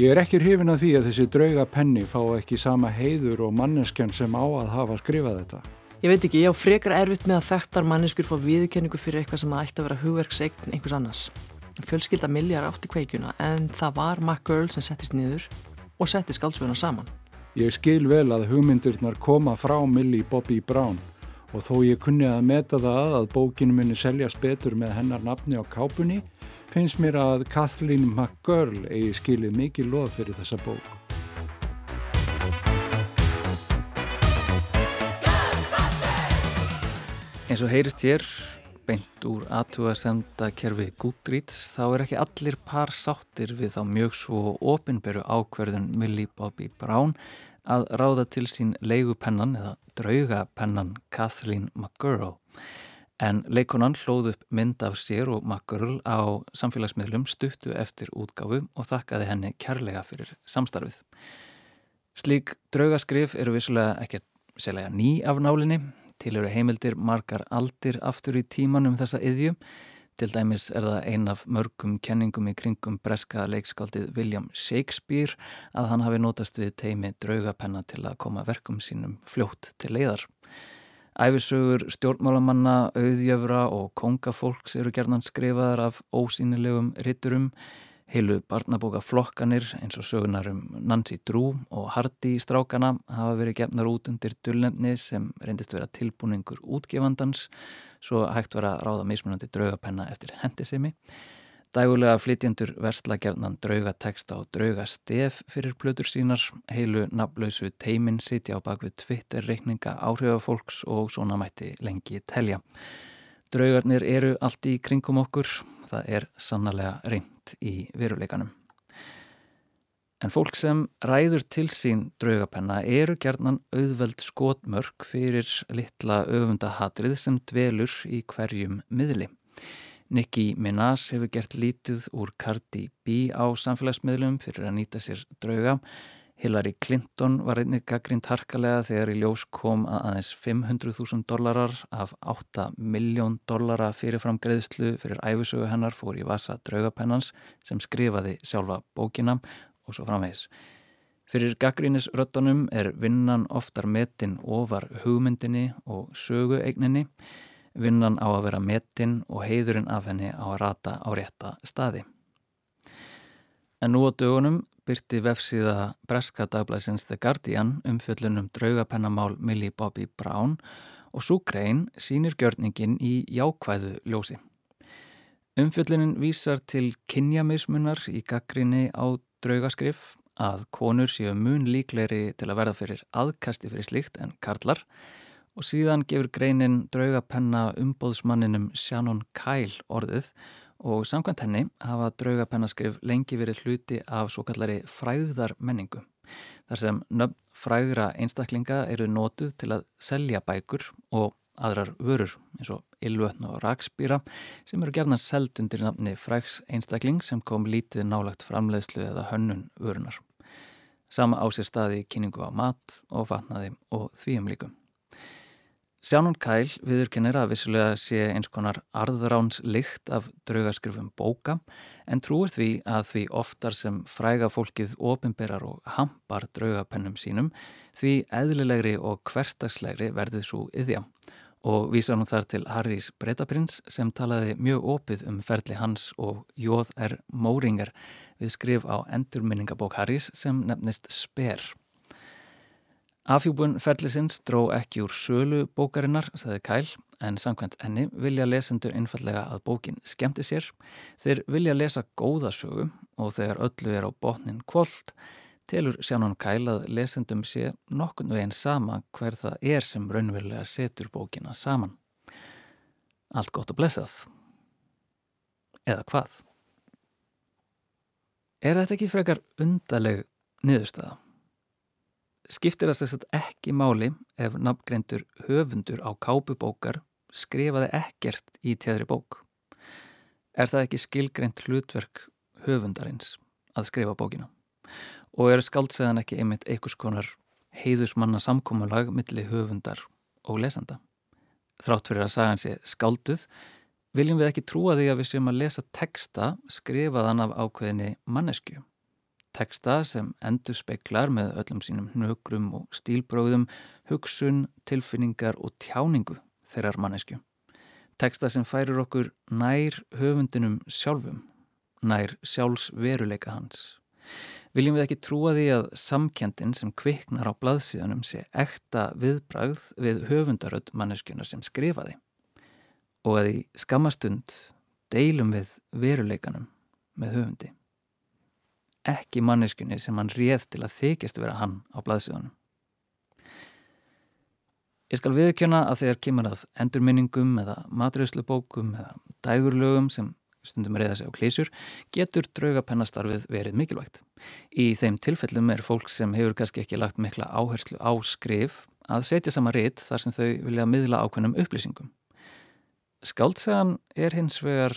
Ég er ekki hrifin að því að þessi draugapenni fá ekki sama heiður og manneskjan sem á að hafa skrifað þetta. Ég veit ekki, ég á frekar erfitt með að þekktar manneskur fá viðkenningu fyrir eitthvað sem ætti að vera hugverksegn einhvers annars. Fjölskylda Milli er átti kveikjuna en það var McGirl sem settist niður og setti skálsuguna saman. Ég skil vel að hugmyndirnar koma frá Milli Bobby Brown og þó ég kunni að meta það að bókinu muni seljast betur með hennar nafni á kápunni finnst mér að Kathleen McGirl eigi skilið mikið loð fyrir þessa bók. Eins og heyrist hér, beint úr aðtúasenda kerfi Goodreads, þá er ekki allir par sáttir við þá mjög svo ofinberu ákverðun Millie Bobby Brown að ráða til sín leigupennan eða draugapennan Kathleen McGurl. En leikonan hlóð upp mynd af sér og McGurl á samfélagsmiðlum stuttu eftir útgáfu og þakkaði henni kærlega fyrir samstarfið. Slík draugaskrif eru vissulega ekkert sérlega ný af nálinni, til eru heimildir margar aldir aftur í tíman um þessa yðju. Til dæmis er það ein af mörgum kenningum í kringum breska leikskáldið William Shakespeare að hann hafi notast við teimi draugapenna til að koma verkum sínum fljótt til leiðar. Æfisögur stjórnmálamanna, auðjöfra og kongafólks eru gerðan skrifaðar af ósýnilegum ritturum Heilu barnabókaflokkanir eins og sögunarum Nancy Drew og Hardy strákana hafa verið gefnar út undir dullnefni sem reyndist vera tilbúningur útgefandans svo hægt vera að ráða mismunandi draugapenna eftir hendisemi. Dægulega flytjendur verslagerðnan draugateksta og draugastef fyrir plötur sínar, heilu naflausu teimin sitja á bakvið Twitter-reikninga áhrifafólks og svona mætti lengi telja. Draugarnir eru allt í kringum okkur, það er sannlega reynd í veruleikanum. En fólk sem ræður til sín draugapenna eru gerðnan auðveld skotmörk fyrir litla öfundahatrið sem dvelur í hverjum miðli. Nicki Minaj hefur gert lítið úr Cardi B á samfélagsmiðlum fyrir að nýta sér drauga. Hillary Clinton var einnig gaggrínt harkalega þegar í ljós kom að aðeins 500.000 dollarar af 8 miljón dollara fyrirfram greiðslu fyrir æfisögu hennar fór í vasa draugapennans sem skrifaði sjálfa bókina og svo framvegis. Fyrir gaggrínisröttunum er vinnan oftar metin ofar hugmyndinni og sögueigninni Vinnan á að vera metin og heiðurinn af henni á að rata á rétta staði. En nú á dögunum byrti vefsíða Breska dagblæsins The Guardian um fjöllunum draugapennamál Millie Bobby Brown og svo grein sínir gjörningin í jákvæðu ljósi. Umfjöllunin vísar til kynjamismunar í gaggrinni á draugaskrif að konur séu mun líkleri til að verða fyrir aðkasti fyrir slikt en karlar og síðan gefur greinin draugapenna umbóðsmanninum Shannon Kyle orðið og samkvæmt henni hafa draugapennaskrif lengi verið hluti af svo kallari fræðar menningu. Þar sem nöfn frægra einstaklinga eru nótuð til að selja bækur og aðrar vörur eins og ylvötn og rakspýra sem eru gerna seld undir nafni frægs einstakling sem kom lítið nálagt framleiðslu eða hönnun vörunar. Sama á sér staði kynningu á mat og fatnaði og þvíum líkum. Sjánon Kæl viðurkennir að vissulega sé eins konar arðráns lykt af draugaskrifum bóka en trúir því að því oftar sem fræga fólkið ofinberar og hampar draugapennum sínum því eðlilegri og hverstagslegri verðið svo yðja og vísa nú þar til Harrys Bretaprins sem talaði mjög opið um ferli hans og Jóð R. Móringer við skrif á endurminningabók Harrys sem nefnist Sper. Afhjúbun ferlisins dró ekki úr sölu bókarinnar, sagði Kæl, en samkvæmt enni vilja lesendur einfallega að bókin skemmti sér. Þeir vilja lesa góða sögu og þegar öllu er á botnin kvöld, telur sjánan Kæl að lesendum sé nokkun veginn sama hver það er sem raunverulega setur bókina saman. Allt gott og blessað. Eða hvað? Er þetta ekki frekar undaleg niðurstaða? skiptir það sérst ekki máli ef nafngreindur höfundur á kápubókar skrifaði ekkert í tjæðri bók. Er það ekki skilgreint hlutverk höfundarins að skrifa bókina? Og er skaldsæðan ekki einmitt einhvers konar heiðusmanna samkómulag millir höfundar og lesanda? Þrátt fyrir að sagan sé skálduð, viljum við ekki trúa því að við séum að lesa texta skrifaðan af ákveðinni mannesku teksta sem endur speiklar með öllum sínum hnökrum og stílbróðum, hugsun, tilfinningar og tjáningu þeirrar mannesku. Teksta sem færir okkur nær höfundinum sjálfum, nær sjálfsveruleika hans. Viljum við ekki trúa því að samkjendin sem kviknar á blaðsíðanum sé ekta viðbragð við höfundarödd manneskjuna sem skrifaði og að í skamastund deilum við veruleikanum með höfundi ekki manneskunni sem hann réð til að þykjast vera hann á blaðsíðunum. Ég skal viðkjöna að þegar kemur að endurminningum eða maturauðslubókum eða dægurlögum sem stundum reyða sig á klísjur, getur draugapennastarfið verið mikilvægt. Í þeim tilfellum er fólk sem hefur kannski ekki lagt mikla áherslu á skrif að setja sama rétt þar sem þau vilja miðla ákveðnum upplýsingum. Skáltsagan er hins vegar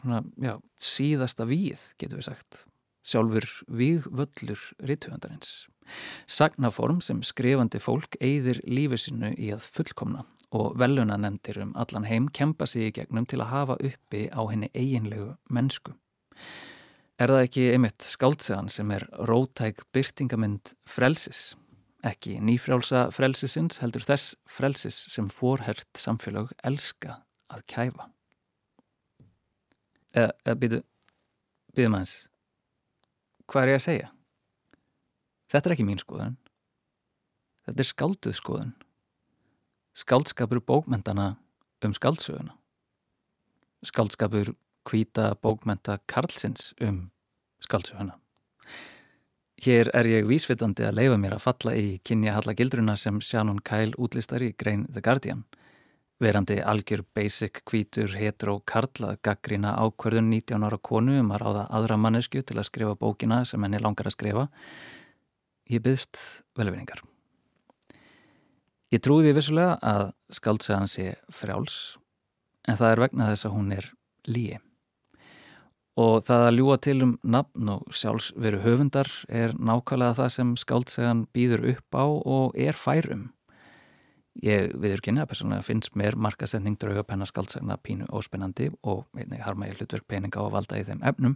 svona, já, síðasta víð, getur við sagt sjálfur vígvöllur rittuhandarins. Sagnaform sem skrifandi fólk eigðir lífið sinu í að fullkomna og veluna nefndir um allan heim kempa sig í gegnum til að hafa uppi á henni eiginlegu mennsku. Er það ekki einmitt skáltsegan sem er rótæk byrtingamind frelsis? Ekki nýfrjálsa frelsisins heldur þess frelsis sem forhert samfélag elska að kæfa. Eða, eða býðu, býðu maður hvað er ég að segja? Þetta er ekki mín skoðun. Þetta er skálduð skoðun. Skáldskapur bókmentana um skáldsöguna. Skáldskapur hvita bókmenta Karlsins um skáldsöguna. Hér er ég vísvitandi að leifa mér að falla í kynja halla gildruna sem Shannon Kyle útlistar í Grein The Guardian verandi algjör basic kvítur hetero karlað gaggrina ákverðun 19 ára konu um að ráða aðra mannesku til að skrifa bókina sem henni langar að skrifa ég byggst velvinningar ég trúði vissulega að skaldsagan sé frjáls en það er vegna þess að hún er líi og það að ljúa til um nafn og sjálfs veru höfundar er nákvæmlega það sem skaldsagan býður upp á og er færum Ég viðurkynna að persónulega finnst mér markasending draugapenna skaldsagna pínu óspennandi og einnig harma ég hlutverk peninga að valda í þeim efnum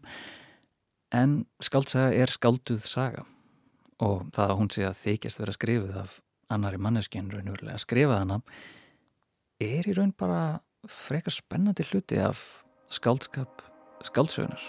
en skaldsaga er skalduð saga og það að hún sé að þykjast vera skrifið af annari manneskinn raunverulega að skrifa hana er í raun bara frekar spennandi hluti af skaldskap skaldsögunar